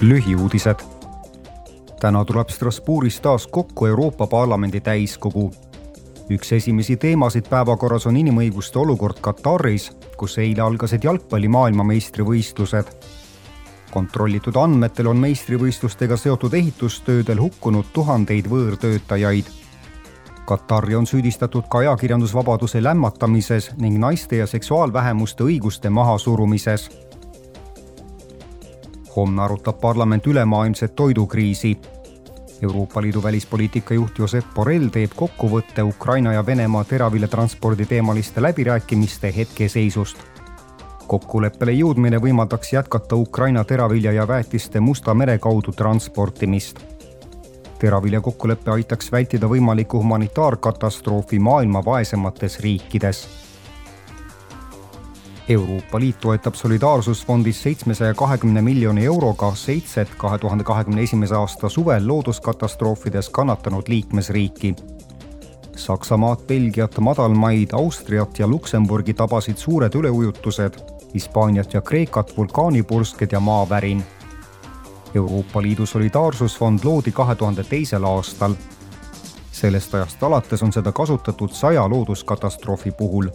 lühiuudised. täna tuleb Strasbourgis taas kokku Euroopa Parlamendi täiskogu. üks esimesi teemasid päevakorras on inimõiguste olukord Kataris, kus eile algasid jalgpalli maailmameistrivõistlused. kontrollitud andmetel on meistrivõistlustega seotud ehitustöödel hukkunud tuhandeid võõrtöötajaid Katari on süüdistatud ka ajakirjandusvabaduse lämmatamises ning naiste ja seksuaalvähemuste õiguste mahasurumises homme arutab parlament ülemaailmset toidukriisi. Euroopa Liidu välispoliitika juht Josep Borrell teeb kokkuvõtte Ukraina ja Venemaa teraviljatranspordi teemaliste läbirääkimiste hetkeseisust. kokkuleppele jõudmine võimaldaks jätkata Ukraina teravilja ja väetiste Musta mere kaudu transportimist. teravilja kokkulepe aitaks vältida võimalikku humanitaarkatastroofi maailma vaesemates riikides Euroopa Liit toetab Solidaarsusfondist seitsmesaja kahekümne miljoni euroga seitset kahe tuhande kahekümne esimese aasta suvel looduskatastroofides kannatanud liikmesriiki. Saksamaad, Belgiat, Madalmaid, Austriat ja Luksemburgi tabasid suured üleujutused, Hispaaniat ja Kreekat vulkaanipursked ja maavärin. Euroopa Liidu Solidaarsusfond loodi kahe tuhande teisel aastal. sellest ajast alates on seda kasutatud saja looduskatastroofi puhul